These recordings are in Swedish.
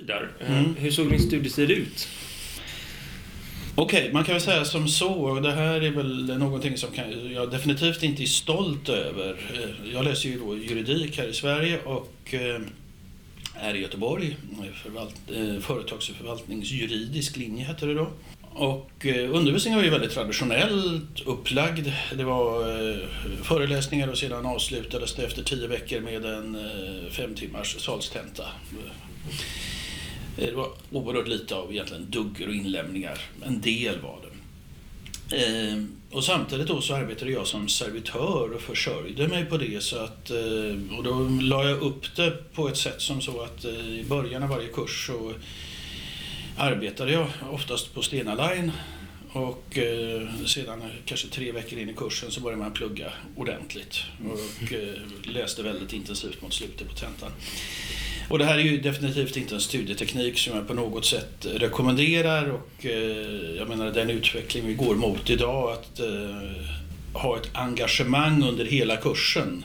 Där. Mm. Hur såg din studietid ut? Okej, okay, man kan väl säga som så, och det här är väl någonting som kan, jag definitivt inte är stolt över. Jag läser ju då juridik här i Sverige och är i Göteborg, förvalt, företags och förvaltningsjuridisk linje heter det då. Och eh, undervisningen var ju väldigt traditionellt upplagd. Det var eh, föreläsningar och sedan avslutades det efter tio veckor med en eh, fem timmars salstenta. Eh, det var oerhört lite av egentligen dugger och inlämningar. En del var det. Ehm, och samtidigt då så arbetade jag som servitör och försörjde mig på det. Så att, eh, och då la jag upp det på ett sätt som så att eh, i början av varje kurs så arbetade jag oftast på Stena Line och eh, sedan kanske tre veckor in i kursen så började man plugga ordentligt och eh, läste väldigt intensivt mot slutet på tentan. Och det här är ju definitivt inte en studieteknik som jag på något sätt rekommenderar och eh, jag menar den utveckling vi går mot idag att eh, ha ett engagemang under hela kursen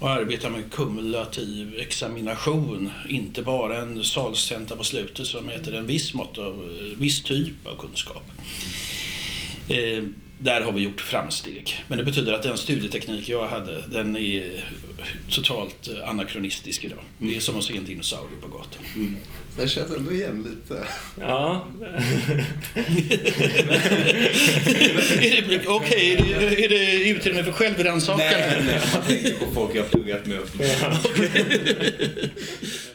och arbeta med kumulativ examination, inte bara en salstenta på slutet som mäter en viss, mått av, eh, viss typ av kunskap. Eh, där har vi gjort framsteg. Men det betyder att den studieteknik jag hade, den är totalt anakronistisk idag. Det är som att se en dinosaurie på gatan. Mm. Jag känner ändå igen lite. Ja. Okej, okay, är, det utrymme för självrannsakan? Nej, nej, jag tänker på folk jag har pluggat med.